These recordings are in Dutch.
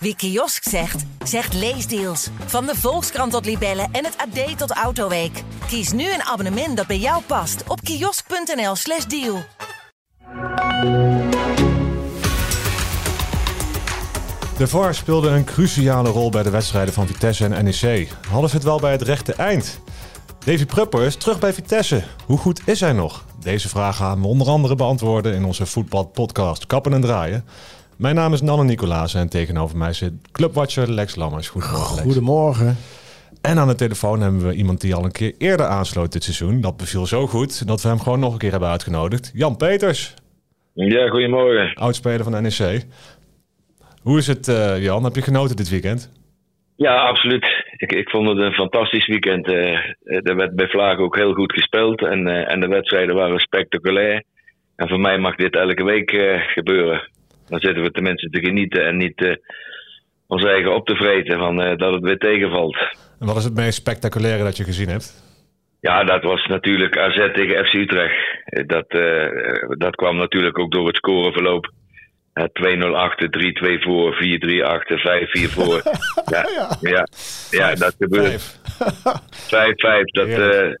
Wie kiosk zegt, zegt leesdeals. Van de Volkskrant tot Libellen en het AD tot Autoweek. Kies nu een abonnement dat bij jou past op kiosk.nl/slash deal. De VAR speelde een cruciale rol bij de wedstrijden van Vitesse en NEC. Hadden ze het wel bij het rechte eind? Davy Prupper is terug bij Vitesse. Hoe goed is hij nog? Deze vraag gaan we onder andere beantwoorden in onze voetbalpodcast Kappen en Draaien. Mijn naam is Nanne Nicolaas en tegenover mij zit clubwatcher Lex Lammers. Goedemorgen Lex. Goedemorgen. En aan de telefoon hebben we iemand die al een keer eerder aansloot dit seizoen. Dat beviel zo goed dat we hem gewoon nog een keer hebben uitgenodigd. Jan Peters, Ja, goedemorgen. oudspeler van NEC. Hoe is het eh, Jan? Heb je genoten dit weekend? Ja, absoluut. Ik, ik vond het een fantastisch weekend. Eh, er werd bij Vlaag ook heel goed gespeeld en, eh, en de wedstrijden waren spectaculair. En voor mij mag dit elke week eh, gebeuren. Dan zitten we tenminste te genieten en niet eh, ons eigen op te vreten van, eh, dat het weer tegenvalt. En wat is het meest spectaculaire dat je gezien hebt? Ja, dat was natuurlijk AZ tegen FC Utrecht. Eh, Dat, dat kwam natuurlijk ook door het scoreverloop. Eh, 2-0 achter, 3-2 voor, 4-3 achter, 5-4 voor. ja, ja, ja, dat gebeurt. Vijf. 5-5, dat, Heerlijk.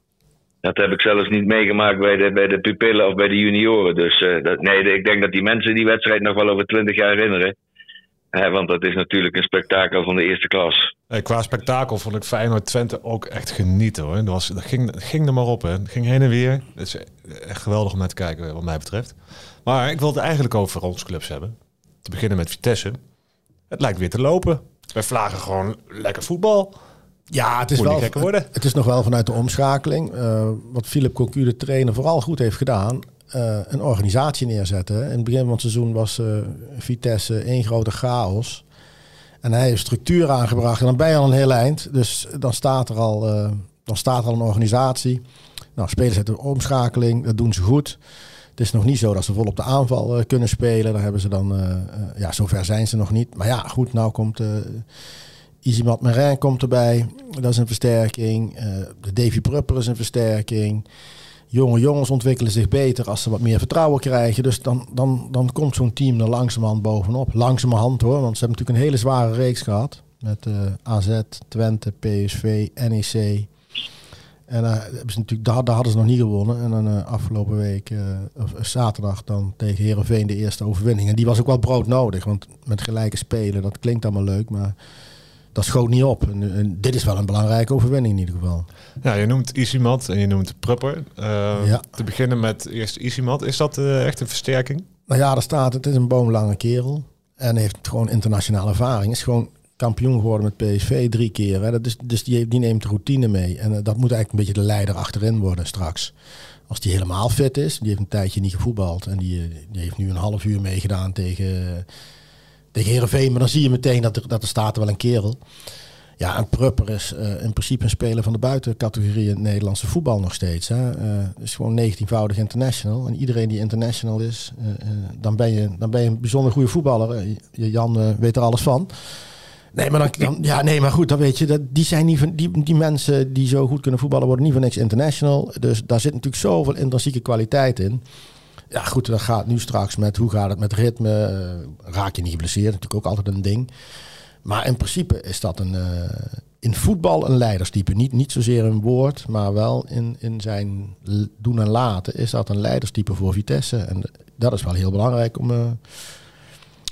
Eh, dat heb ik zelfs niet meegemaakt bij de, bij de pupillen of bij de junioren. Dus eh, dat, nee, ik denk dat die mensen die wedstrijd nog wel over 20 jaar herinneren. Eh, want dat is natuurlijk een spektakel van de eerste klas. Hey, qua spektakel vond ik Feyenoord Twente ook echt genieten hoor. Dat, was, dat, ging, ging er maar op hè. Het ging heen en weer. Het is echt geweldig om naar te kijken wat mij betreft. Maar ik wil het eigenlijk over onze clubs hebben. Te beginnen met Vitesse. Het lijkt weer te lopen. Wij vlagen gewoon lekker voetbal. Ja, het is, wel, het is nog wel vanuit de omschakeling. eh, wat Philip Cocu, de trainer, vooral goed heeft gedaan. eh, een organisatie neerzetten. In het begin van het seizoen was eh, Vitesse één grote chaos. En hij heeft structuur aangebracht. En dan ben je al een heel eind. Dus dan staat er al, dan staat er al een organisatie. Nou, spelers uit de omschakeling, dat doen ze goed. Het is nog niet zo dat ze vol op de aanval kunnen spelen. Daar hebben ze dan, ja, zover zijn ze nog niet. Maar ja, goed, nou komt... Izimat Merin komt erbij. Dat is een versterking. Eh, de Davy Prupper is een versterking. Jonge jongens ontwikkelen zich beter als ze wat meer vertrouwen krijgen. Dus dan, dan, dan komt zo'n team er langzamerhand bovenop. Langzamerhand hoor, want ze hebben natuurlijk een hele zware reeks gehad. Met eh, AZ, Twente, PSV, NEC. En eh, hebben ze natuurlijk, daar, daar hadden ze nog niet gewonnen. En dan afgelopen week, of zaterdag, dan tegen Herenveen de eerste overwinning. En die was ook wel broodnodig. Want met gelijke spelen, dat klinkt allemaal leuk. Maar dat schoot niet op. En, en dit is wel een belangrijke overwinning in ieder geval. Ja, je noemt Isimat en je noemt Prupper. Eh, Ja. Te beginnen met eerst Isimat. Is dat eh, echt een versterking? Nou ja, er staat, het is een boomlange kerel. En heeft gewoon internationale ervaring. Is gewoon kampioen geworden met PSV drie keer. Hè. Dat is, dus die, die neemt de routine mee. En eh, dat moet eigenlijk een beetje de leider achterin worden straks. Als die helemaal fit is. Die heeft een tijdje niet gevoetbald. En die, eh, die heeft nu een half uur meegedaan tegen, tegen. Maar dan zie je meteen dat er, dat staat wel een kerel. Ja, en Prupper is eh, in principe een speler van de buitencategorie in Nederlandse voetbal nog steeds. Hè. Eh, is gewoon 19-voudig international. En iedereen die international is, eh, dan, ben je, dan ben je een bijzonder goede voetballer. Jan weet er alles van. Nee, maar dan, ja, nee, maar goed, dan weet je, dat, die, zijn niet van, die, die mensen die zo goed kunnen voetballen worden niet voor niks international. Dus daar zit natuurlijk zoveel intrinsieke kwaliteit in. Ja, goed, dat gaat nu straks met hoe gaat het met ritme. eh, raak je niet geblesseerd, natuurlijk ook altijd een ding. Maar in principe is dat een, eh, in voetbal een leiderstype. Niet, niet zozeer een woord, maar wel in, in zijn doen en laten is dat een leiderstype voor Vitesse. En dat is wel heel belangrijk om, eh,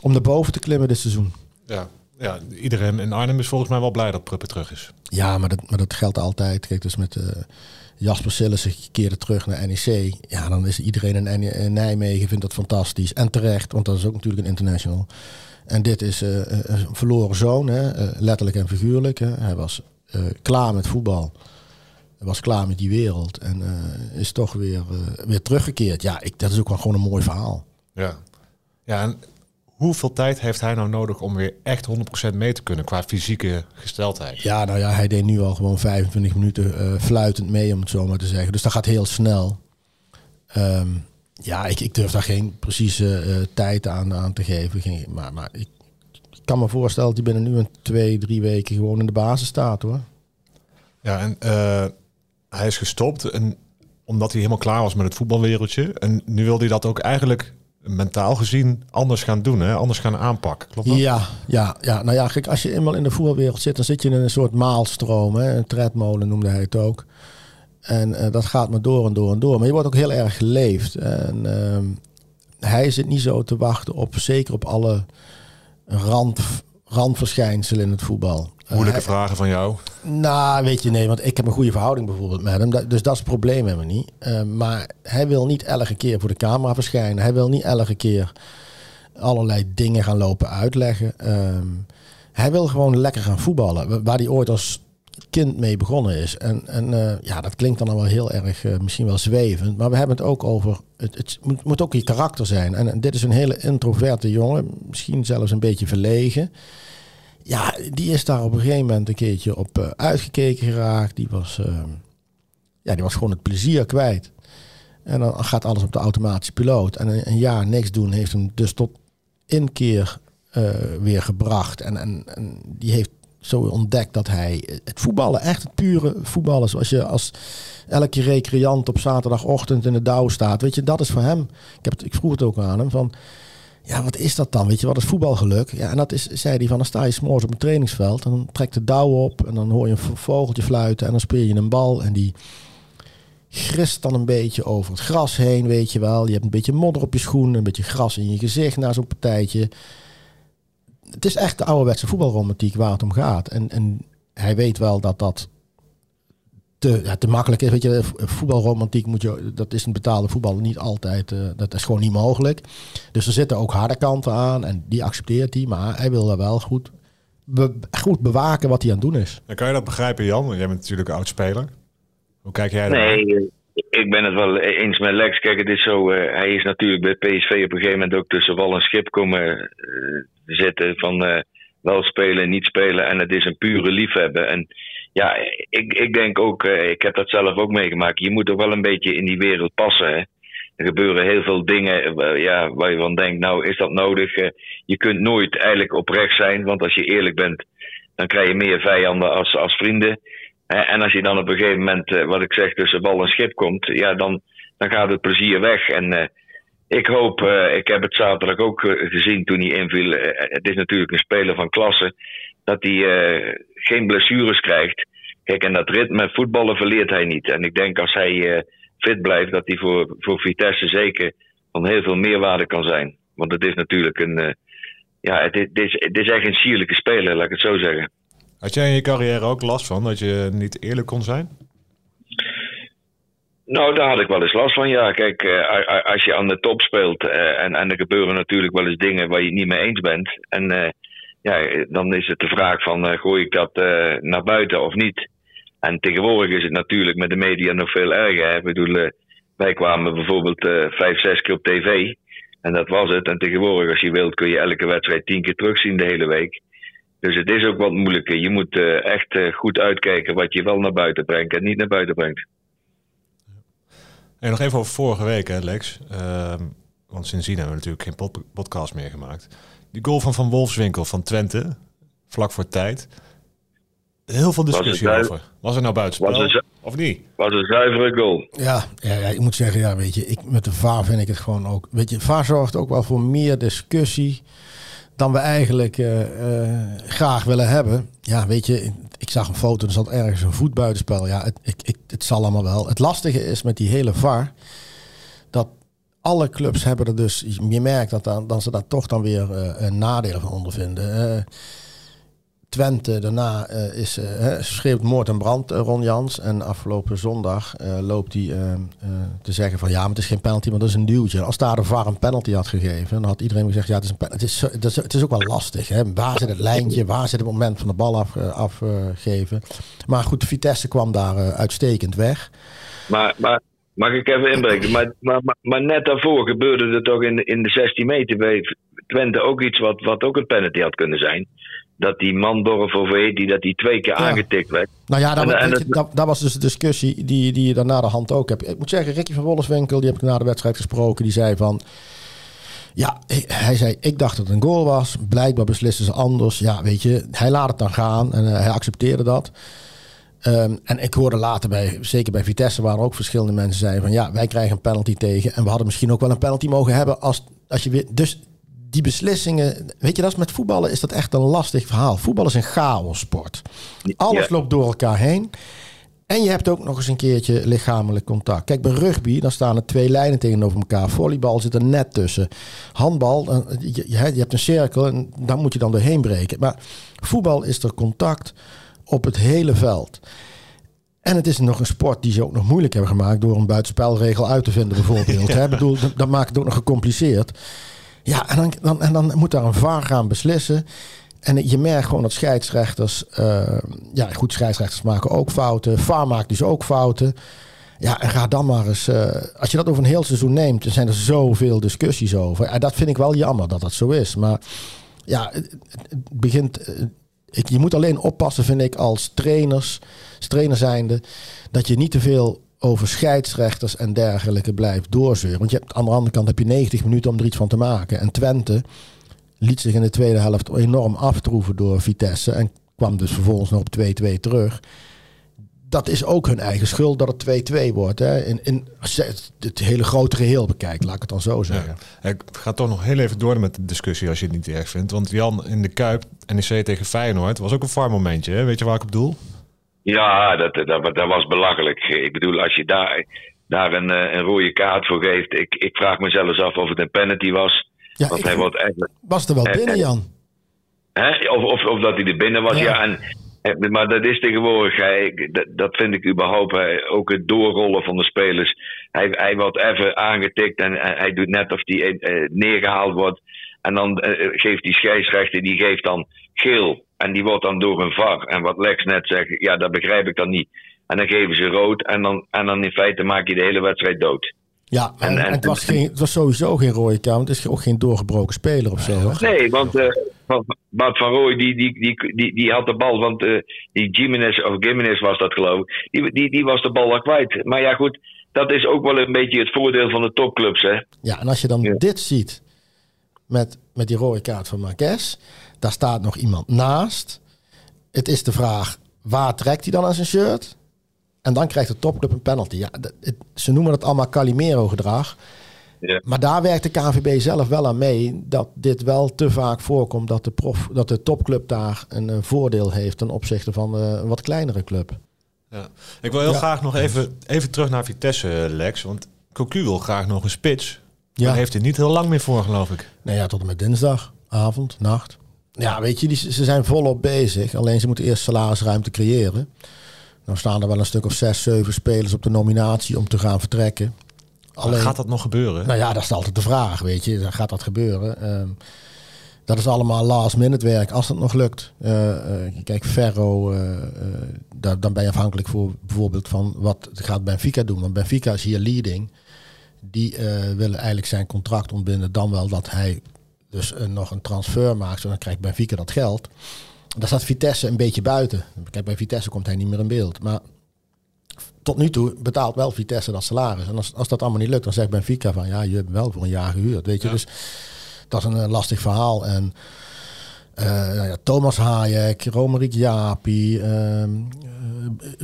om naar boven te klimmen dit seizoen. Ja. ja. Iedereen in Arnhem is volgens mij wel blij dat Prupper terug is. Ja, maar dat, maar dat geldt altijd. Kijk, dus met Jasper Sillissen keerde terug naar NEC. Ja, dan is iedereen in, NE in Nijmegen vindt dat fantastisch. En terecht, want dat is ook natuurlijk een international. En dit is eh, eh, een verloren zoon, hè, eh, letterlijk en figuurlijk. Hè. Hij was klaar met voetbal. Hij was klaar met die wereld. En is toch weer, weer teruggekeerd. Ja, ik, dat is ook wel gewoon een mooi verhaal. Ja. Ja, hoeveel tijd heeft hij nou nodig om weer echt 100% mee te kunnen qua fysieke gesteldheid? Ja, nou ja, hij deed nu al gewoon 25 minuten eh, fluitend mee, om het zo maar te zeggen. Dus dat gaat heel snel. Ehm, ja, ik, ik durf daar geen precieze eh, tijd aan, aan te geven. Geen, maar maar ik, ik kan me voorstellen dat hij binnen nu een twee, drie weken gewoon in de basis staat hoor. Ja, en eh, hij is gestopt en omdat hij helemaal klaar was met het voetbalwereldje. En nu wil hij dat ook eigenlijk mentaal gezien anders gaan doen, hè? anders gaan aanpakken. Klopt dat? Ja, ja, ja, nou ja, kijk, als je eenmaal in de voetbalwereld zit, dan zit je in een soort maalstroom. Hè? Een tredmolen noemde hij het ook. En uh, dat gaat maar door en door en door. Maar je wordt ook heel erg geleefd. En uh, hij zit niet zo te wachten op, zeker op alle rand, randverschijnselen in het voetbal. Moeilijke uh, vragen van jou? Nou, weet je, nee, want ik heb een goede verhouding bijvoorbeeld met hem. Dus dat is het probleem helemaal niet. Uh, maar hij wil niet elke keer voor de camera verschijnen. Hij wil niet elke keer allerlei dingen gaan lopen uitleggen. Uh, hij wil gewoon lekker gaan voetballen. Waar hij ooit als kind mee begonnen is. En, en uh, ja, dat klinkt dan al wel heel erg uh, misschien wel zwevend. Maar we hebben het ook over. Het, het moet, moet, ook je karakter zijn. En, en, dit is een hele introverte jongen. Misschien zelfs een beetje verlegen. Ja, die is daar op een gegeven moment een keertje op uh, uitgekeken geraakt. Die was, ja, die was gewoon het plezier kwijt. En dan gaat alles op de automatische piloot. En een, jaar niks doen heeft hem dus tot inkeer weer gebracht. En, en, die heeft zo ontdekt dat hij het voetballen, echt het pure voetballen, zoals je als elke recreant op zaterdagochtend in de dauw staat, weet je, dat is voor hem. Ik, heb ik vroeg het ook aan hem van, ja, wat is dat dan? Weet je, wat is voetbalgeluk? Ja, en dat is, zei hij van, dan sta je s'morgens op een trainingsveld en dan trekt de dauw op en dan hoor je een vogeltje fluiten en dan speel je een bal en die grist dan een beetje over het gras heen, weet je wel. Je hebt een beetje modder op je schoen, een beetje gras in je gezicht na zo'n partijtje het is echt de ouderwetse voetbalromantiek waar het om gaat. En, en hij weet wel dat dat te, ja, te makkelijk is. Weet je, voetbalromantiek moet je, dat is een betaalde voetbal niet altijd, uh, dat is gewoon niet mogelijk. Dus er zitten ook harde kanten aan en die accepteert hij, maar hij wil er wel goed, be, goed bewaken wat hij aan het doen is. Dan kan je dat begrijpen, Jan? Want jij bent natuurlijk een oud speler. Hoe kijk jij daar? Nee, ik ben het wel eens met Lex. Kijk, het is zo. Uh, hij is natuurlijk bij PSV op een gegeven moment ook tussen wal en schip komen uh, zitten. Van uh, wel spelen, niet spelen. En het is een pure liefhebben. En ja, ik, ik denk ook, ik heb dat zelf ook meegemaakt. Je moet ook wel een beetje in die wereld passen. Hè? Er gebeuren heel veel dingen ja, waar je van denkt, nou is dat nodig? je kunt nooit eigenlijk oprecht zijn. Want als je eerlijk bent, dan krijg je meer vijanden als, als vrienden. En als je dan op een gegeven moment, eh, wat ik zeg, tussen bal en schip komt, ja, dan, dan gaat het plezier weg. En ik hoop, ik heb het zaterdag ook gezien toen hij inviel. het is natuurlijk een speler van klasse, dat hij geen blessures krijgt. Kijk, en dat ritme voetballen verleert hij niet. En ik denk als hij fit blijft, dat hij voor, voor Vitesse zeker van heel veel meerwaarde kan zijn. Want het is natuurlijk een, ja, het, het, is, het is echt een sierlijke speler, laat ik het zo zeggen. Had jij in je carrière ook last van dat je niet eerlijk kon zijn? Nou, daar had ik wel eens last van, ja. Kijk, als je aan de top speelt en, en er gebeuren natuurlijk wel eens dingen waar je het niet mee eens bent. En ja, dan is het de vraag van, gooi ik dat naar buiten of niet? En tegenwoordig is het natuurlijk met de media nog veel erger. Ik bedoel, wij kwamen bijvoorbeeld vijf, zes keer op tv. En dat was het. En tegenwoordig, als je wilt, kun je elke wedstrijd tien keer terugzien de hele week. Dus het is ook wat moeilijker. Je moet echt goed uitkijken wat je wel naar buiten brengt en niet naar buiten brengt. En nog even over vorige week, hè, Lex. Uh, want sindsdien hebben we natuurlijk geen pod podcast meer gemaakt. Die goal van Van Wolfswinkel van Twente, vlak voor tijd. Heel veel discussie was over. Was het nou buitenspel was of niet? Was een zuivere goal. Ja, ja, ja, ik moet zeggen, ja, weet je, ik, met de VAR vind ik het gewoon ook... Weet je, VAR zorgt ook wel voor meer discussie dan we eigenlijk uh, uh, graag willen hebben. Ja, weet je, ik zag een foto, er zat ergens een voetbuitenspel. Ja, het, ik, ik, het zal allemaal wel. Het lastige is met die hele VAR, dat alle clubs hebben er dus, je merkt dat, dan, dat ze daar toch dan weer uh, een nadeel van ondervinden. Twente daarna uh, is, uh, schreeuwt moord en brand uh, Ron Jans. En afgelopen zondag loopt hij te zeggen van ja, maar het is geen penalty, maar dat is een duwtje. Als daar de VAR een penalty had gegeven, dan had iedereen gezegd ja, het is, een het is, het is, het is ook wel lastig. Hè? Waar zit het lijntje? Waar zit het moment van de bal afgeven? Af, maar goed, Vitesse kwam daar uitstekend weg. Maar, maar mag ik even inbreken? Maar, maar, net daarvoor gebeurde er toch in, in de 16 meter bij Twente ook iets wat, wat ook een penalty had kunnen zijn dat die man Dorf die dat die twee keer ja. aangetikt werd. Nou ja, dat, en, dat, dat, was dus de discussie die, die je dan na de hand ook hebt. Ik moet zeggen, Ricky van Wolfswinkel, die heb ik na de wedstrijd gesproken, die zei van... Ja, hij zei, ik dacht dat het een goal was. Blijkbaar beslissen ze anders. Ja, weet je, hij laat het dan gaan en uh, hij accepteerde dat. Um, en ik hoorde later bij, zeker bij Vitesse, waar ook verschillende mensen zeiden van ja, wij krijgen een penalty tegen. En we hadden misschien ook wel een penalty mogen hebben als als je weer, dus die beslissingen, weet je, dat is met voetballen is dat echt een lastig verhaal. Voetbal is een chaossport. Alles loopt door elkaar heen. En je hebt ook nog eens een keertje lichamelijk contact. Kijk, bij rugby, dan staan er twee lijnen tegenover elkaar. Volleybal zit er net tussen. Handbal, je, je hebt een cirkel en daar moet je dan doorheen breken. Maar voetbal is er contact op het hele veld. En het is nog een sport die ze ook nog moeilijk hebben gemaakt door een buitenspelregel uit te vinden, bijvoorbeeld. Ik bedoel, dat maakt het ook nog gecompliceerd. Ja, en dan, dan, en dan moet daar een VAR gaan beslissen. En je merkt gewoon dat scheidsrechters, uh, ja goed, scheidsrechters maken ook fouten. VAR maakt dus ook fouten. Ja, en ga dan maar eens, uh, als je dat over een heel seizoen neemt, dan zijn er zoveel discussies over. En dat vind ik wel jammer dat dat zo is. Maar ja, het, het begint, eh, ik, je moet alleen oppassen, vind ik, als trainers, trainer zijnde, dat je niet te veel over scheidsrechters en dergelijke blijft doorzeuren. Want je hebt, aan de andere kant heb je 90 minuten om er iets van te maken. En Twente liet zich in de tweede helft enorm aftroeven door Vitesse. En kwam dus vervolgens nog op 2-2 terug. Dat is ook hun eigen schuld dat het 2-2 wordt. Hè. In, in, als je het hele grote geheel bekijkt, laat ik het dan zo zeggen. Ja. Ik ga toch nog heel even door met de discussie als je het niet erg vindt. Want Jan in de Kuip, NEC tegen Feyenoord, was ook een far momentje. Hè? Weet je waar ik op bedoel? Ja, dat, dat, dat was belachelijk. Ik bedoel, als je daar, daar een, eh, een rode kaart voor geeft. Ik, ik vraag mezelf af of het een penalty was. Ja, Want hij wordt eigenlijk, was er wel binnen, Jan? Hè? Of, of, of dat hij er binnen was, ja. en, maar dat is tegenwoordig, dat, vind ik überhaupt, ook het doorrollen van de spelers. Hij, hij wordt even aangetikt en hij doet net of hij uh, neergehaald wordt. En dan uh, geeft die scheidsrechter, die geeft dan geel. En die wordt dan door een VAR. En wat Lex net zegt, ja, dat begrijp ik dan niet. En dan geven ze rood. En dan, en dan in feite maak je de hele wedstrijd dood. Ja, en, en, het, was geen, het was sowieso geen rode kaart. Het is ook geen doorgebroken speler of zo. Nee, want uh, Bart van Rooij die, die, die, die, die had de bal. Want uh, die Jimenez, of Gimenez was dat geloof ik. Die, die, die was de bal al kwijt. Maar ja, goed. Dat is ook wel een beetje het voordeel van de topclubs. Hè? Ja, en als je dan dit ziet. Met, met die rode kaart van Marquez. Daar staat nog iemand naast. Het is de vraag, waar trekt hij dan aan zijn shirt? En dan krijgt de topclub een penalty. Ja, ze noemen het allemaal Calimero-gedrag. Ja. Maar daar werkt de KNVB zelf wel aan mee dat dit wel te vaak voorkomt dat de, prof, dat de topclub daar een, een voordeel heeft ten opzichte van uh, een wat kleinere club. Ja. Ik wil heel graag nog even, even terug naar Vitesse, Lex. Want Cocu wil graag nog een spits. Ja. Daar heeft hij niet heel lang meer voor, geloof ik. Nou ja, tot en met dinsdag, avond, nacht. Ja, weet je, die, ze zijn volop bezig. Alleen ze moeten eerst salarisruimte creëren. Dan staan er wel een stuk of zes, zeven spelers op de nominatie om te gaan vertrekken. Alleen, gaat dat nog gebeuren? Nou ja, dat is altijd de vraag, weet je. Gaat dat gebeuren? Um, dat is allemaal last minute werk, als het nog lukt. Uh, uh, kijk, Ferro, uh, dan ben je afhankelijk voor bijvoorbeeld van wat gaat Benfica doen. Want Benfica is hier leading. Die willen eigenlijk zijn contract ontbinden. Dan wel dat hij dus nog een transfer maakt. Zo dan krijgt Benfica dat geld. Daar staat Vitesse een beetje buiten. Kijk, bij Vitesse komt hij niet meer in beeld. Maar tot nu toe betaalt wel Vitesse dat salaris. En als, als dat allemaal niet lukt, dan zegt Benfica van ja, je hebt wel voor een jaar gehuurd. Weet je, dus dat is een, eh, lastig verhaal. En uh, nou ja, Thomas Hayek, Romerick Japi, uh,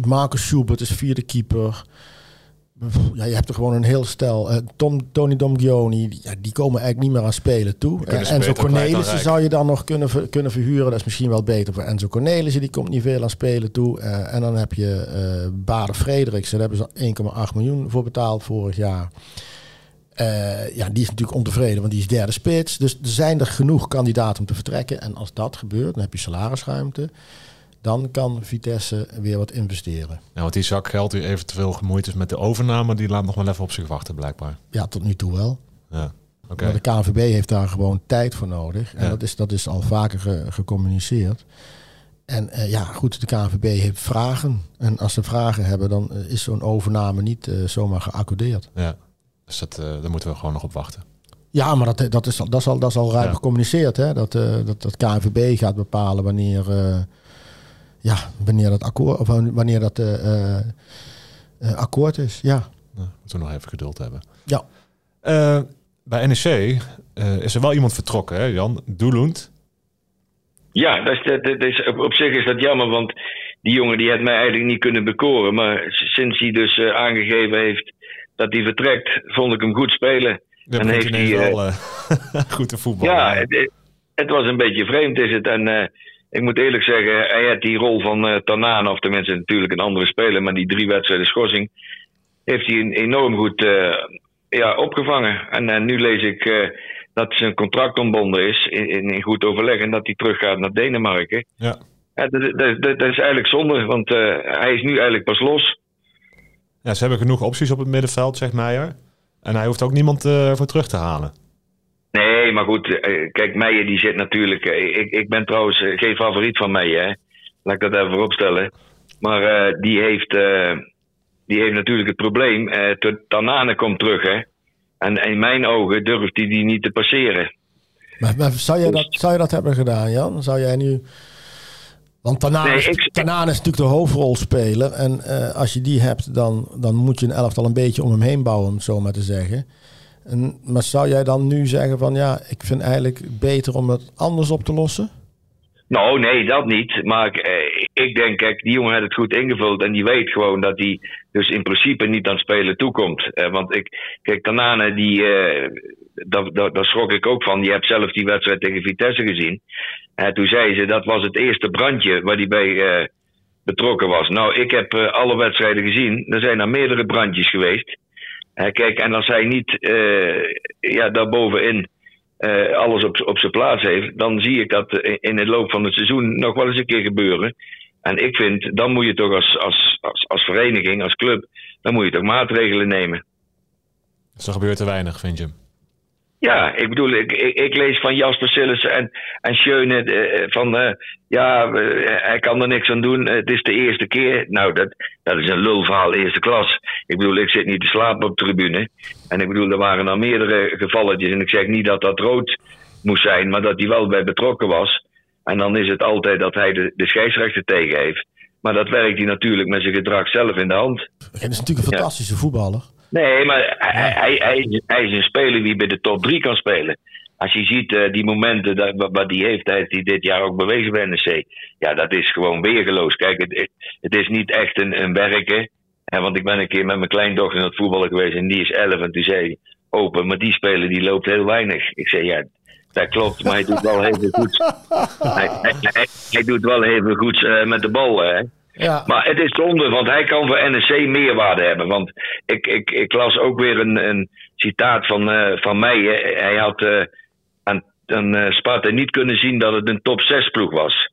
Marcus Schubert is vierde keeper ja, je hebt er gewoon een heel stel. Uh, Tom, Tony Domgioni, ja, die komen eigenlijk niet meer aan spelen toe. Uh, Enzo Cornelissen zou je dan nog kunnen, kunnen verhuren. Dat is misschien wel beter voor Enzo Cornelissen. Die komt niet veel aan spelen toe. Uh, en dan heb je uh, Bader Frederiksen. Daar hebben ze 1,8 miljoen voor betaald vorig jaar. ja, die is natuurlijk ontevreden, want die is derde spits. Dus er zijn er genoeg kandidaten om te vertrekken. En als dat gebeurt, dan heb je salarisruimte dan kan Vitesse weer wat investeren. Nou, want die zak geld die eventueel gemoeid is met de overname, die laat nog wel even op zich wachten, blijkbaar. Ja, tot nu toe wel. Ja. Okay. Maar de KNVB heeft daar gewoon tijd voor nodig. En dat, is, dat is al vaker gecommuniceerd. En uh, ja, goed, de KNVB heeft vragen. En als ze vragen hebben, dan uh, is zo'n overname niet uh, zomaar geaccordeerd. Ja, dus dat, daar moeten we gewoon nog op wachten. Ja, maar dat, dat, is, dat, is al, dat is al ruim ja. gecommuniceerd. Hè? Dat, dat, dat KNVB gaat bepalen wanneer ja, wanneer dat akkoord, of wanneer dat uh, uh, akkoord is, ja. Nou, moeten we nog even geduld hebben. Ja. Uh, bij NEC is er wel iemand vertrokken, hè, Jan? Doelund. Ja, dat is, dat is, op zich is dat jammer, want die jongen die had mij eigenlijk niet kunnen bekoren. Maar sinds hij dus aangegeven heeft dat hij vertrekt, vond ik hem goed spelen. Dan En heeft heeft hij wel eh, goed te voetballen. Ja, het, het was een beetje vreemd is het. En eh, ik moet eerlijk zeggen, hij had die rol van eh Tanane, of tenminste natuurlijk een andere speler, maar die drie wedstrijden schorsing, heeft hij een- enorm goed eh, ja, opgevangen. En eh, nu lees ik dat zijn contract ontbonden is, in, in, goed overleg, en dat hij teruggaat naar Denemarken. Ja. Ja, dat, dat, dat, is eigenlijk zonde, want hij is nu eigenlijk pas los. Ja, ze hebben genoeg opties op het middenveld, zegt Meijer. En hij hoeft ook niemand voor terug te halen. Nee, maar goed, eh, kijk, Meijer die zit natuurlijk. eh, Ik, ik ben trouwens eh, geen favoriet van Meijer, hè. laat ik dat even vooropstellen. Maar die, heeft, die heeft natuurlijk het probleem. tot Tanane komt terug, hè. En in mijn ogen durft hij die niet te passeren. Maar, maar zou, jij dat, zou je dat hebben gedaan, Jan? Zou jij nu... Want Tanane, Nee, is, ik- Tanane is natuurlijk de hoofdrolspeler. En als je die hebt, dan, dan moet je een elftal een beetje om hem heen bouwen, om het zo maar te zeggen. En, maar zou jij dan nu zeggen van... Ja, ik vind eigenlijk beter om het anders op te lossen? Nou, nee, dat niet. Maar eh, ik denk, kijk, die jongen heeft het goed ingevuld. En die weet gewoon dat hij dus in principe niet aan spelen toekomt. Eh, want ik, kijk, Tanane, die, eh, daar, daar, schrok ik ook van. Je hebt zelf die wedstrijd tegen Vitesse gezien. Eh, toen zei ze, dat was het eerste brandje waar hij bij eh, betrokken was. Nou, ik heb eh, alle wedstrijden gezien. Er zijn er meerdere brandjes geweest. Kijk, en als hij niet eh, ja, daarbovenin eh, alles op, op zijn plaats heeft, dan zie ik dat in, het loop van het seizoen nog wel eens een keer gebeuren. En ik vind, dan moet je toch als, als, als, als vereniging, als club, dan moet je toch maatregelen nemen. Dus er gebeurt te weinig, vind je? Ja, ik bedoel, ik, ik, ik lees van Jasper Sillissen en, en Schöne eh, van, ja, hij kan er niks aan doen, het is de eerste keer. Nou, dat, dat is een lulverhaal eerste klas. Ik bedoel, ik zit niet te slapen op de tribune. En ik bedoel, er waren al meerdere gevalletjes en ik zeg niet dat dat rood moest zijn, maar dat hij wel bij betrokken was. En dan is het altijd dat hij de, de scheidsrechter tegen heeft. Maar dat werkt hij natuurlijk met zijn gedrag zelf in de hand. Het is natuurlijk een fantastische voetballer. Nee, maar hij, hij, hij, is- hij is een speler die bij de top 3 kan spelen. Als je ziet eh, die momenten dat, wat, wat die heeft, hij heeft hij dit jaar ook bewezen bij NEC. Ja, dat is gewoon weergeloos. Kijk, het, het is niet echt een, een werken. Want ik ben een keer met mijn kleindochter aan het voetballen geweest en die is 11 en toen zei open, maar die speler die loopt heel weinig. Ik zei, ja, dat klopt, maar hij doet wel heel veel goeds. Hij, hij, hij, hij doet wel heel veel goeds eh, met de bal, hè. Ja, Maar het is zonde, want hij kan voor NEC meerwaarde hebben. Want ik, ik, ik las ook weer een, een citaat van, eh van mij. hè. Hij had eh, aan, aan Sparta niet kunnen zien dat het een top 6 ploeg was.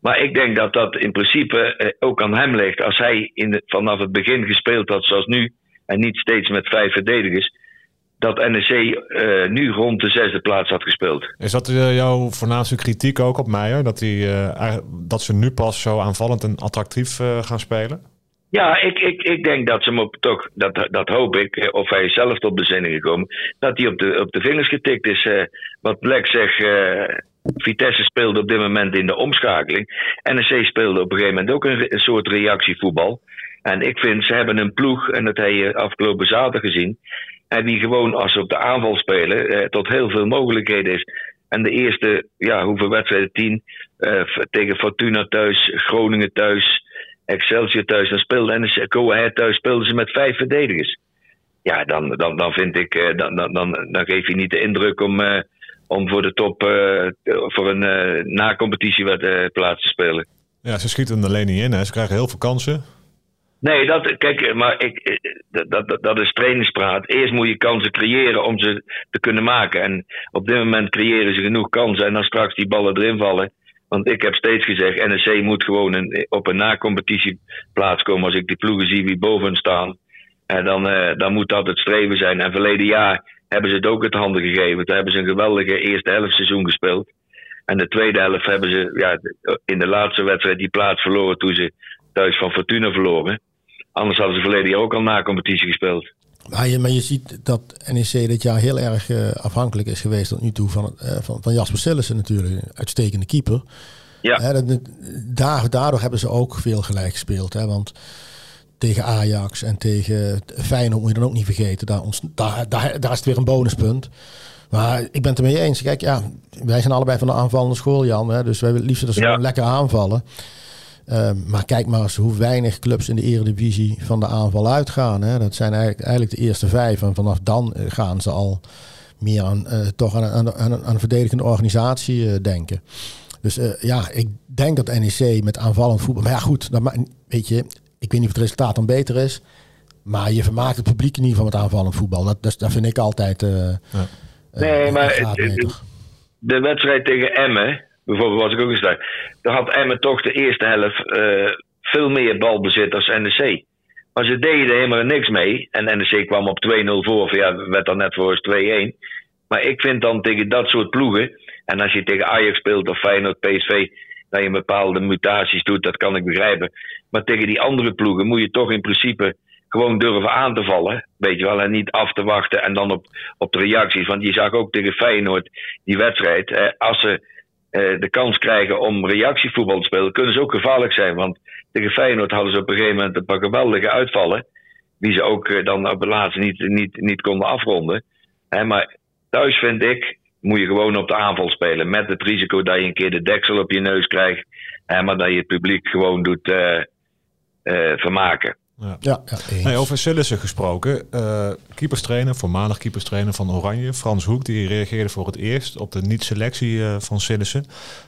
Maar ik denk dat dat in principe eh, ook aan hem ligt. Als hij in de, vanaf het begin gespeeld had zoals nu, en niet steeds met vijf verdedigers, dat NEC eh, nu rond de zesde plaats had gespeeld. Is dat eh, jouw voornaamste kritiek ook op Meijer? Dat, hij, eigenlijk- dat ze nu pas zo aanvallend en attractief gaan spelen? Ja, ik, ik, ik denk dat ze hem op toch, dat, dat hoop ik, of hij is zelf tot bezinning gekomen, dat hij op de, op de vingers getikt is. wat Black zegt, Vitesse speelde op dit moment in de omschakeling. NEC speelde op een gegeven moment ook een, soort reactievoetbal. En ik vind, ze hebben een ploeg, en dat heb je afgelopen zaterdag gezien, en die gewoon als ze op de aanval spelen, eh, tot heel veel mogelijkheden is. En de eerste, ja, hoeveel wedstrijden? Tien. eh, tegen Fortuna thuis, Groningen thuis, Excelsior thuis. Dan speelde en Go thuis speelden ze met vijf verdedigers. Ja, dan, dan, dan vind ik, eh, dan, dan, dan, dan geef je niet de indruk om, eh, om voor de top, eh, voor een eh na-competitieplaats te spelen. Ja, ze schieten er alleen niet in. Hè. Ze krijgen heel veel kansen. Nee, dat, kijk, maar ik, eh, dat, dat, dat is trainingspraat. Eerst moet je kansen creëren om ze te kunnen maken. En op dit moment creëren ze genoeg kansen. En dan straks die ballen erin vallen. Want ik heb steeds gezegd, NEC moet gewoon een, op een na-competitieplaats komen. Als ik die ploegen zie wie boven staan. En dan, eh, dan moet dat het streven zijn. En verleden jaar hebben ze het ook het handen gegeven. Toen hebben ze een geweldige eerste helft seizoen gespeeld. En de tweede helft hebben ze ja, in de laatste wedstrijd die plaats verloren toen ze thuis van Fortuna verloren. Anders hadden ze verleden jaar ook al na competitie gespeeld. maar je, maar je ziet dat NEC dit jaar heel erg eh, afhankelijk is geweest tot nu toe van, eh, van, van Jasper Sillissen natuurlijk. Een Uitstekende keeper. Ja. Hè, dat- dat- daar, daardoor hebben ze ook veel gelijk gespeeld. Hè, want tegen Ajax en tegen Feyenoord moet je dan ook niet vergeten. Daar, ons, daar, daar, daar is het weer een bonuspunt. Maar ik ben het ermee eens. Kijk, ja, wij zijn allebei van de aanvallende school, Jan. Hè, dus wij willen liefst dat ze Ja. gewoon lekker aanvallen. Ehm, maar kijk maar eens hoe weinig clubs in de Eredivisie van de aanval uitgaan. Hè. Dat zijn eigenlijk, eigenlijk de eerste vijf. En vanaf dan eh, gaan ze al meer aan, uh, toch aan, aan, aan, aan een verdedigende organisatie uh, denken. Dus ja, ik denk dat NEC met aanvallend voetbal... Maar ja, goed, dat, weet je, ik weet niet of het resultaat dan beter is. Maar je vermaakt het publiek in ieder geval met aanvallend voetbal. Dat, dat, dat vind ik altijd... Ja. nee, maar de wedstrijd tegen Emmen bijvoorbeeld was ik ook eens daar. had Emmen toch de eerste helft uh, veel meer balbezit als NEC. Maar ze deden helemaal niks mee. En NEC kwam op 2-0 voor. Ja, werd dan net voor eens 2-1. Maar ik vind dan tegen dat soort ploegen. En als je tegen Ajax speelt of Feyenoord, PSV. Dat je bepaalde mutaties doet, dat kan ik begrijpen. Maar tegen die andere ploegen moet je toch in principe gewoon durven aan te vallen. Weet je wel, en niet af te wachten en dan op, op de reacties. Want je zag ook tegen Feyenoord die wedstrijd. Als ze uh, de kans krijgen om reactievoetbal te spelen, kunnen ze ook gevaarlijk zijn. Want tegen Feyenoord hadden ze op een gegeven moment een paar geweldige uitvallen. Die ze ook uh, dan op het laatste niet, niet, niet konden afronden. Maar thuis vind ik, moet je gewoon op de aanval spelen. Met het risico dat je een keer de deksel op je neus krijgt. Maar dat je het publiek gewoon doet uh, vermaken. Ja. Ja, ja over Sillissen gesproken. Uh, keeperstrainer, voormalig keeperstrainer van Oranje, Frans Hoek, die reageerde voor het eerst op de niet-selectie uh, van Sillissen.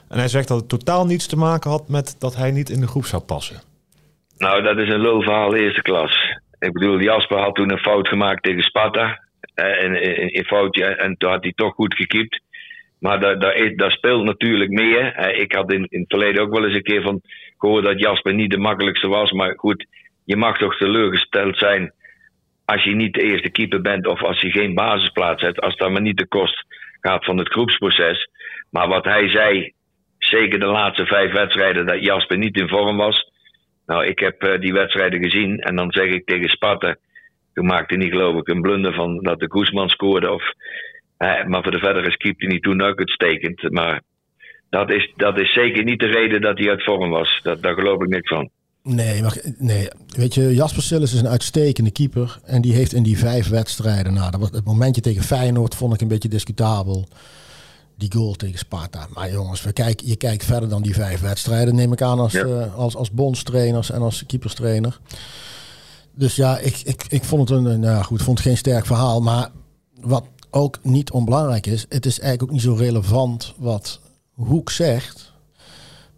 En hij zegt dat het totaal niets te maken had met dat hij niet in de groep zou passen. Nou, dat is een lulverhaal eerste klas. Ik bedoel, Jasper had toen een fout gemaakt tegen Sparta. Eh, en, in, foutje, en toen had hij toch goed gekiept. Maar daar, daar, daar speelt natuurlijk meer. Ik had in, in het verleden ook wel eens een keer van gehoord dat Jasper niet de makkelijkste was. Maar goed, je mag toch teleurgesteld zijn als je niet de eerste keeper bent of als je geen basisplaats hebt, als dat maar niet de kost gaat van het groepsproces. Maar wat hij zei, zeker de laatste vijf wedstrijden, dat Jasper niet in vorm was. Nou, ik heb uh, die wedstrijden gezien en dan zeg ik tegen Sparta, toen maakte niet geloof ik een blunder van dat de Guzman scoorde. Of, maar voor de verdere keepte hij toen ook uitstekend. Maar dat is, dat is zeker niet de reden dat hij uit vorm was. Dat, daar geloof ik niks van. Nee, maar, nee, weet je, Jasper Sillis is een uitstekende keeper. En die heeft in die vijf wedstrijden, nou, dat was het momentje tegen Feyenoord vond ik een beetje discutabel. Die goal tegen Sparta. Maar jongens, we kijken, je kijkt verder dan die vijf wedstrijden, neem ik aan, als, ja. uh, als, als bondstrainers en als keeperstrainer. Dus ja, ik, ik, ik vond het een, nou goed, vond het geen sterk verhaal. Maar wat ook niet onbelangrijk is, het is eigenlijk ook niet zo relevant wat Hoek zegt.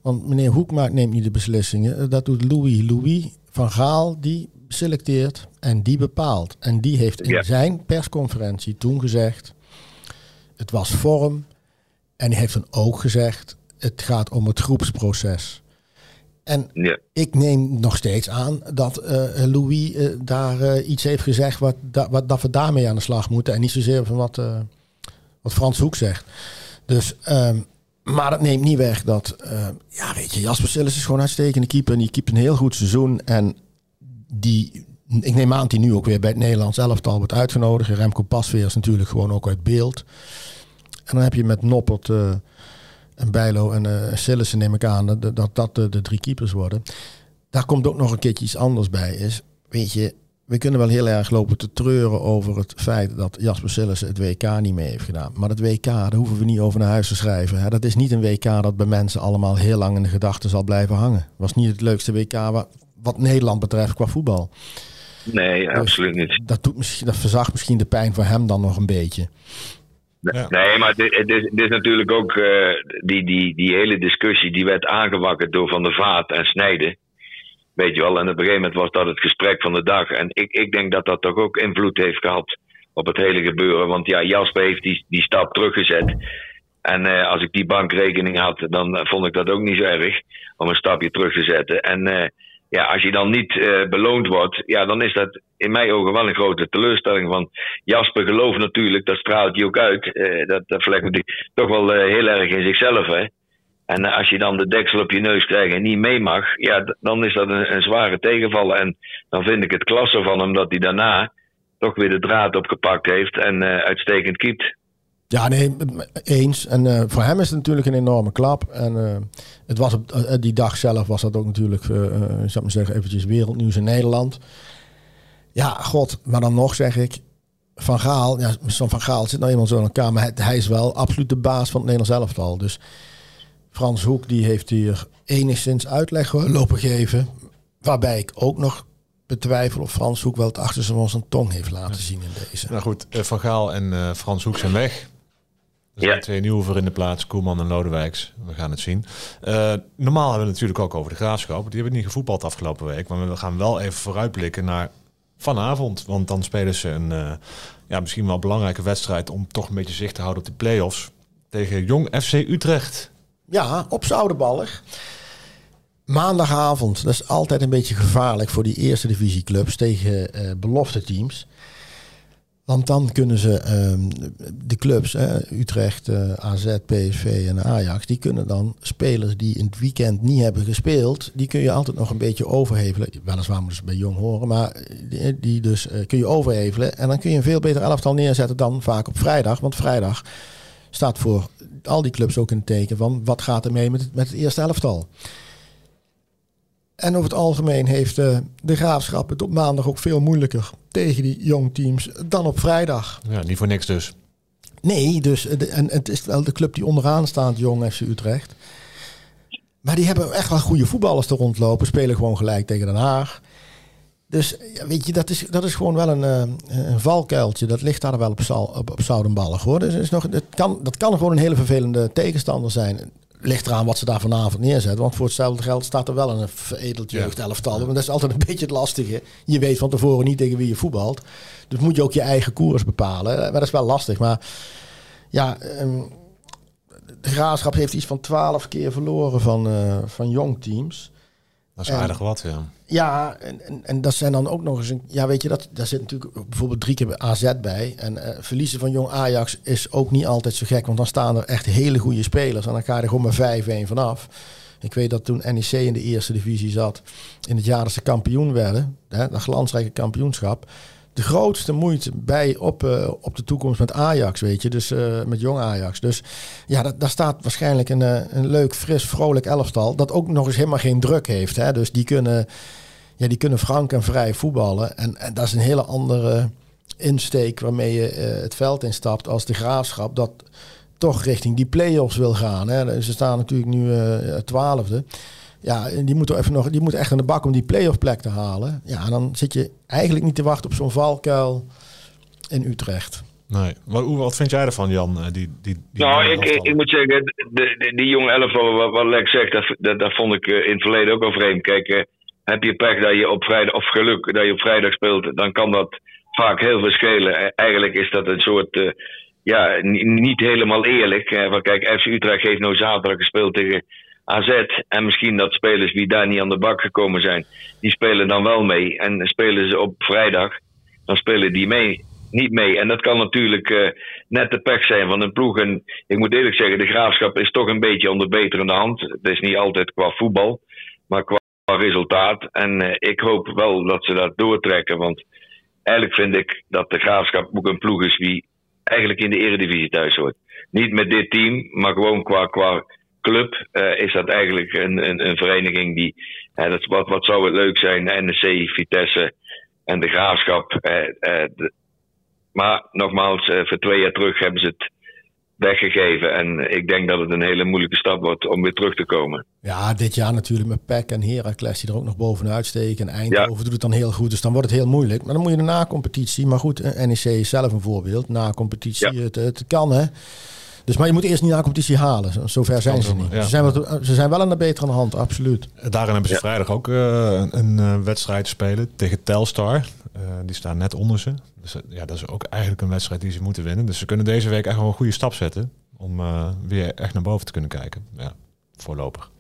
Want meneer Hoekmaak neemt niet de beslissingen. Eh, dat doet Louis. Louis van Gaal, die selecteert en die bepaalt. En die heeft in zijn persconferentie toen gezegd... het was vorm. En hij heeft dan ook gezegd... het gaat om het groepsproces. En ja. ik neem nog steeds aan dat uh, Louis uh, daar uh, iets heeft gezegd... Wat, da wat, dat we daarmee aan de slag moeten. En niet zozeer van wat, wat Frans Hoek zegt. Dus... Um, maar dat neemt niet weg dat, uh, ja, weet je, Jasper Sillis is gewoon een uitstekende keeper. En die keept een heel goed seizoen. En die, ik neem aan hij nu ook weer bij het Nederlands elftal wordt uitgenodigd. Remco Pasveer is natuurlijk gewoon ook uit beeld. En dan heb je met Noppert uh, en Bijlo en uh, neem ik aan, dat dat, dat de, de drie keepers worden. Daar komt ook nog een keertje iets anders bij. Is, weet je, we kunnen wel heel erg lopen te treuren over het feit dat Jasper Sillissen het WK niet mee heeft gedaan. Maar het WK, daar hoeven we niet over naar huis te schrijven. Hè. Dat is niet een WK dat bij mensen allemaal heel lang in de gedachten zal blijven hangen. Het was niet het leukste WK wat, wat Nederland betreft qua voetbal. Nee, dus absoluut niet. Dat, doet misschien, dat verzacht misschien de pijn voor hem dan nog een beetje. Ja. Nee, maar dit, is, is, natuurlijk ook uh, die, die, die hele discussie die werd aangewakkerd door Van der Vaart en Snijden. Weet je wel, en op een gegeven moment was dat het gesprek van de dag. En ik, ik denk dat dat toch ook invloed heeft gehad op het hele gebeuren. Want ja, Jasper heeft die, die stap teruggezet. En uh, als ik die bankrekening had, dan vond ik dat ook niet zo erg om een stapje terug te zetten. En uh, ja, als je dan niet uh, beloond wordt, ja, dan is dat in mijn ogen wel een grote teleurstelling. Van Jasper gelooft natuurlijk, dat straalt hij ook uit. dat dat vlekt toch wel heel erg in zichzelf. Hè? En als je dan de deksel op je neus krijgt en niet mee mag, ja, dan is dat een, een zware tegenvaller. En dan vind ik het klasse van hem dat hij daarna toch weer de draad opgepakt heeft en uh, uitstekend kiept. Ja, nee, eens. En uh, voor hem is het natuurlijk een enorme klap. En uh, het was op die dag zelf was dat ook natuurlijk, zou ik maar zeggen, eventjes wereldnieuws in Nederland. Ja, god, maar dan nog zeg ik, Van Gaal, ja, Van Gaal zit nou eenmaal zo in elkaar, maar hij, hij is wel absoluut de baas van het Nederlands elftal. Dus Frans Hoek die heeft hier enigszins uitleg lopen geven. Waarbij ik ook nog betwijfel of Frans Hoek wel het achterste van zijn tong heeft laten zien in deze. Nou goed, eh, Van Gaal en uh, Frans Hoek zijn weg. Er zijn Ja. twee nieuwe voor in de plaats, Koeman en Lodewijks. We gaan het zien. Eh, normaal hebben we het natuurlijk ook over de graafschap. Die hebben niet gevoetbald afgelopen week. Maar we gaan wel even vooruitblikken naar vanavond. Want dan spelen ze een eh, ja, misschien wel belangrijke wedstrijd... om toch een beetje zicht te houden op de play-offs. Tegen Jong FC Utrecht. Ja, op Zoudenballig. Maandagavond, dat is altijd een beetje gevaarlijk voor die eerste divisieclubs tegen eh belofte teams. Want dan kunnen ze ehm, de clubs, Utrecht, eh, AZ, PSV en Ajax, die kunnen dan spelers die in het weekend niet hebben gespeeld, die kun je altijd nog een beetje overhevelen. Weliswaar moeten ze bij jong horen, maar die, die dus eh, kun je overhevelen. En dan kun je een veel beter elftal neerzetten dan vaak op vrijdag. Want vrijdag staat voor al die clubs ook in het teken van wat gaat er mee met het, met het eerste elftal. En over het algemeen heeft eh, de graafschap het op maandag ook veel moeilijker tegen die jong teams dan op vrijdag. Ja, niet voor niks dus. Nee, dus eh, de, en het is wel de club die onderaan staat, Jong FC Utrecht. Maar die hebben echt wel goede voetballers te rondlopen, spelen gewoon gelijk tegen Den Haag. Dus weet je, dat is, dat is gewoon wel een, eh, een valkuiltje. Dat ligt daar wel op, Zal- op, op Zoudenballig hoor. Dus is nog, kan, dat kan gewoon een hele vervelende tegenstander zijn. Ligt eraan wat ze daar vanavond neerzetten. Want voor hetzelfde geld staat er wel een veredeld jeugdelftal. Maar dat is altijd een beetje het lastige. Je weet van tevoren niet tegen wie je voetbalt. Dus moet je ook je eigen koers bepalen. Maar dat is wel lastig. Maar ja, ehm, de graafschap heeft iets van twaalf keer verloren van, eh, van jong teams. Dat is En- aardig wat, ja. Ja, en, en, en dat zijn dan ook nog eens een. Ja, weet je, dat, daar zit natuurlijk bijvoorbeeld drie keer AZ bij. En eh, verliezen van jong Ajax is ook niet altijd zo gek, want dan staan er echt hele goede spelers. En dan ga je er gewoon maar 5-1 vanaf. Ik weet dat toen NEC in de eerste divisie zat, in het jaar dat ze kampioen werden, hè, dat glansrijke kampioenschap. De grootste moeite bij op, eh, op de toekomst met Ajax, weet je, dus eh, met jong Ajax. Dus ja, dat, daar staat waarschijnlijk een, eh, een leuk, fris, vrolijk elftal. Dat ook nog eens helemaal geen druk heeft. Hè? Dus die kunnen, ja, die kunnen frank en vrij voetballen. En, en dat is een hele andere insteek waarmee je het veld instapt als de graafschap. Dat toch richting die play-offs wil gaan. Hè? Ze staan natuurlijk nu twaalfde. Ja, en die moeten even nog, die moeten echt aan de bak om die play-off plek te halen. Ja, en dan zit je eigenlijk niet te wachten op zo'n valkuil in Utrecht. Nee. Wat, hoe- wat vind jij ervan, Jan? eh, Die, die, die Nou, ik, ik, moet zeggen, de, de- die jonge elftal, wat, wat Lex zegt, dat, dat, dat vond ik eh, in het verleden ook al vreemd. Kijk, eh, heb je pech dat je op vrijdag, of geluk dat je op vrijdag speelt, dan kan dat vaak heel veel schelen. Eigenlijk is dat een soort, eh, ja, ni- niet helemaal eerlijk. Eh, van kijk, FC Utrecht heeft nou zaterdag gespeeld tegen AZ. En misschien dat spelers die daar niet aan de bak gekomen zijn, die spelen dan wel mee. En spelen ze op vrijdag, dan spelen die mee, niet mee. En dat kan natuurlijk eh, net de pech zijn van een ploeg. En ik moet eerlijk zeggen, de graafschap is toch een beetje onder beterende hand. Het is niet altijd qua voetbal, maar qua resultaat. En eh, ik hoop wel dat ze dat doortrekken. Want eigenlijk vind ik dat de graafschap ook een ploeg is die eigenlijk in de eredivisie thuis hoort. Niet met dit team, maar gewoon qua, qua club eh, is dat eigenlijk een, een, een vereniging die. eh, dat, wat, wat zou het leuk zijn, NEC, Vitesse en de graafschap. eh, de- maar nogmaals, voor twee jaar terug hebben ze het weggegeven. En ik denk dat het een hele moeilijke stap wordt om weer terug te komen. Ja, dit jaar natuurlijk met PEC en Heracles die er ook nog bovenuit steken. En Eindhoven doet het dan heel goed, dus dan wordt het heel moeilijk. Maar dan moet je de na-competitie. Maar goed, NEC is zelf een voorbeeld. Na-competitie, Ja. het, het kan hè. Dus, maar je moet eerst niet na-competitie halen. Zo- Zover zijn ze niet. Ja. Ze, zijn wel, ze zijn wel aan de betere hand, absoluut. Daarin hebben ze vrijdag ook eh, een, eh, wedstrijd te spelen tegen Telstar. Eh, die staan net onder ze. Dus ja, dat is ook eigenlijk een wedstrijd die ze moeten winnen. Dus ze kunnen deze week echt wel een goede stap zetten. Om eh, weer echt naar boven te kunnen kijken. Ja, voorlopig.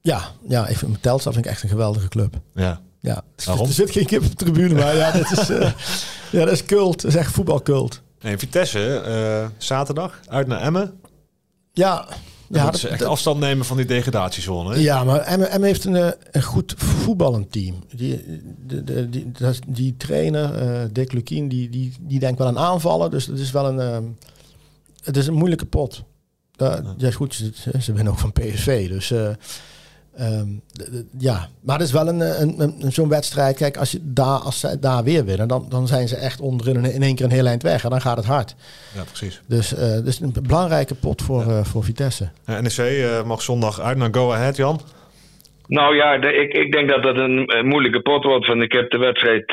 Ja, ja ik vind Telstar vind ik echt een geweldige club. Ja. Ja, Waarom? er zit geen kip op de tribune, maar ja, dat is, eh, ja, dat is cult. Dat is echt voetbalcult. Nee, Vitesse, eh, zaterdag uit naar Emmen. Ja, Dan ja, moeten ze echt afstand nemen van die degradatiezone. hè? Ja, maar Emmen, Emmen heeft een, eh, een goed voetballend team. Die, de, de, die, is- die trainer, eh Dick Lukien, die, die, die denkt wel aan aanvallen. Dus het is wel een, ehm, het is een moeilijke pot. Ja. is goed, ze, ze winnen ook van PSV. Dus, eh, Ehm, ja, maar het is wel een, een, een zo'n wedstrijd. Kijk, als, je daar, als ze daar weer winnen, dan, dan zijn ze echt onderin in één keer een heel eind weg. En dan gaat het hard. Ja, precies. Dus, uh, dus een belangrijke pot voor, ja. uh, voor Vitesse. NEC uh, mag zondag uit naar Go Ahead, Jan. Nou ja, de, ik, ik denk dat dat een, een, moeilijke pot wordt. Van ik heb de wedstrijd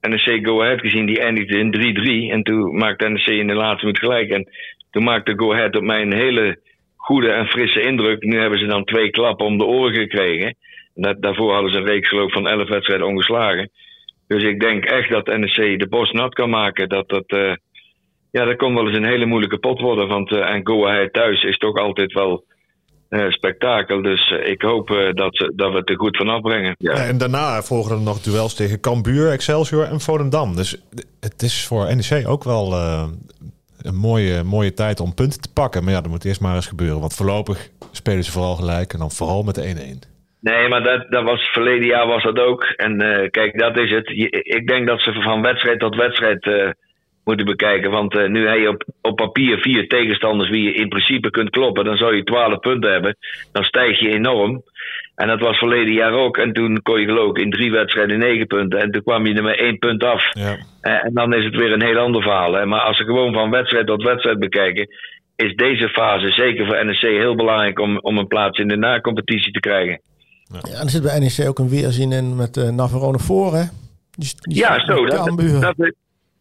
NEC Go Ahead gezien, die eindigde in 3-3. En toen maakte NEC in de laatste minuut gelijk. En toen maakte Go Ahead op mij een hele goede en frisse indruk. Nu hebben ze dan twee klappen om de oren gekregen. Dat, daarvoor hadden ze een reeks geloof van 11 wedstrijden ongeslagen. Dus ik denk echt dat NEC de bos nat kan maken. Dat dat, uh, ja, dat kon wel eens een hele moeilijke pot worden. Want uh, en Go Ahead thuis is toch altijd wel uh, spektakel. Dus ik hoop dat, ze, dat we het er goed van afbrengen. Ja. Ja, en daarna volgen er nog duels tegen Cambuur, Excelsior en Volendam. Dus het is voor NEC ook wel een mooie, mooie tijd om punten te pakken. Maar ja, dat moet eerst maar eens gebeuren. Want voorlopig spelen ze vooral gelijk en dan vooral met de 1-1. Nee, maar dat, dat was verleden jaar was dat ook. En uh, kijk, dat is het. Ik denk dat ze van wedstrijd tot wedstrijd uh, moeten bekijken. Want uh, nu heb je op, op papier vier tegenstanders wie je in principe kunt kloppen. Dan zou je 12 punten hebben. Dan stijg je enorm. En dat was verleden jaar ook. En toen kon je geloof ik in drie wedstrijden negen punten. En toen kwam je er met één punt af. Ja. En dan is het weer een heel ander verhaal. Hè. Maar als we gewoon van wedstrijd tot wedstrijd bekijken... is deze fase zeker voor NEC heel belangrijk om, om een plaats in de na-competitie te krijgen. Ja, en er zit bij NEC ook een weerzien in met uh, Navarone voor, hè? Die, die ja, zo. Dat, dat,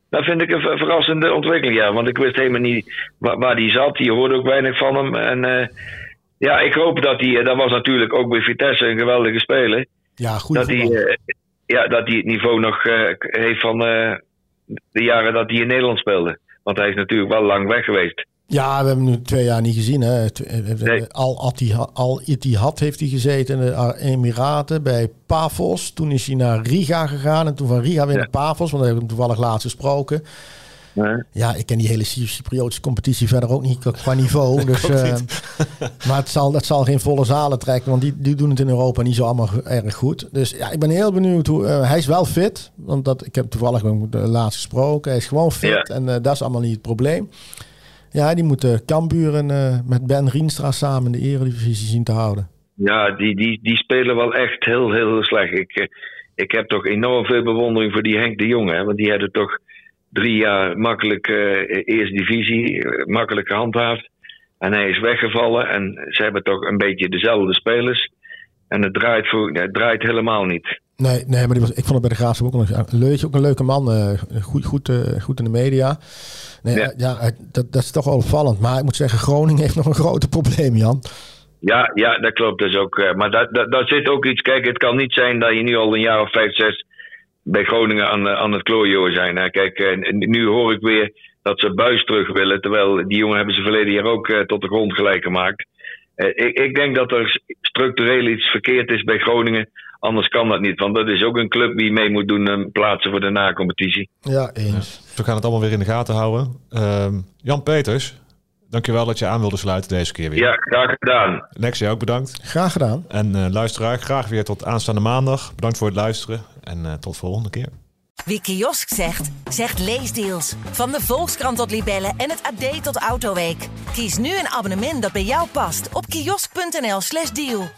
dat, vind ik een verrassende ontwikkeling, ja. Want ik wist helemaal niet waar, waar die zat. Je hoorde ook weinig van hem. En... Uh, ja, ik hoop dat hij, dat was natuurlijk ook bij Vitesse een geweldige speler. Ja, goed. Dat hij, uh, ja, dat hij het niveau nog uh, heeft van de jaren dat hij in Nederland speelde. Want hij is natuurlijk wel lang weg geweest. Ja, we hebben hem nu twee jaar niet gezien. Hè. Nee. Al, al Ittihad heeft hij gezeten in de Emiraten bij Pavos. Toen is hij naar Riga gegaan en toen van Riga weer ja. naar Pavos. Want daar hebben we toevallig laatst gesproken. Nee. Ja, ik ken die hele Cypriotische competitie verder ook niet qua niveau. dus, uh, maar het zal, het zal geen volle zalen trekken, want die, die doen het in Europa niet zo allemaal erg goed. Dus ja, ik ben heel benieuwd hoe. Uh, hij is wel fit, want dat, ik heb toevallig de laatst gesproken. Hij is gewoon fit ja. en uh, dat is allemaal niet het probleem. Ja, die moeten Kamburen met Ben Rienstra samen in de Eredivisie zien te houden. Ja, die, die, die spelen wel echt heel, heel, heel slecht. Ik, ik heb toch enorm veel bewondering voor die Henk de Jong, hè, want die hadden toch drie jaar makkelijk uh, eerste divisie, uh, makkelijk gehandhaafd. En hij is weggevallen en ze hebben toch een beetje dezelfde spelers. En het draait, voor, het draait helemaal niet. Nee, nee maar die was, ik vond het bij de Graafschap ook een, leuk, ook een leuke man. Uh, goed, goed, goed in de media. Nee, ja, ja dat, dat is toch wel opvallend. Maar ik moet zeggen, Groningen heeft nog een groot probleem, Jan. Ja, ja dat klopt dus ook. Maar daar dat, dat zit ook iets. Kijk, het kan niet zijn dat je nu al een jaar of vijf, zes bij Groningen aan, aan het klooien zijn. Hè. Kijk, eh, nu hoor ik weer dat ze Buis terug willen. Terwijl die jongen hebben ze verleden jaar ook uh, tot de grond gelijk gemaakt. Uh, ik, ik, denk dat er structureel iets verkeerd is bij Groningen. Anders kan dat niet. Want dat is ook een club die mee moet doen en plaatsen voor de na-competitie. Ja, eens. Ja, we gaan het allemaal weer in de gaten houden. Uh, Jan Peters, dankjewel dat je aan wilde sluiten deze keer weer. Ja, graag gedaan. Lexie ook bedankt. Graag gedaan. En uh, luisteraar, graag weer tot aanstaande maandag. Bedankt voor het luisteren en uh, tot volgende keer. Wie kiosk zegt, zegt leesdeals. Van de Volkskrant tot Libellen en het AD tot Autoweek. Kies nu een abonnement dat bij jou past op kiosk.nl/slash deal.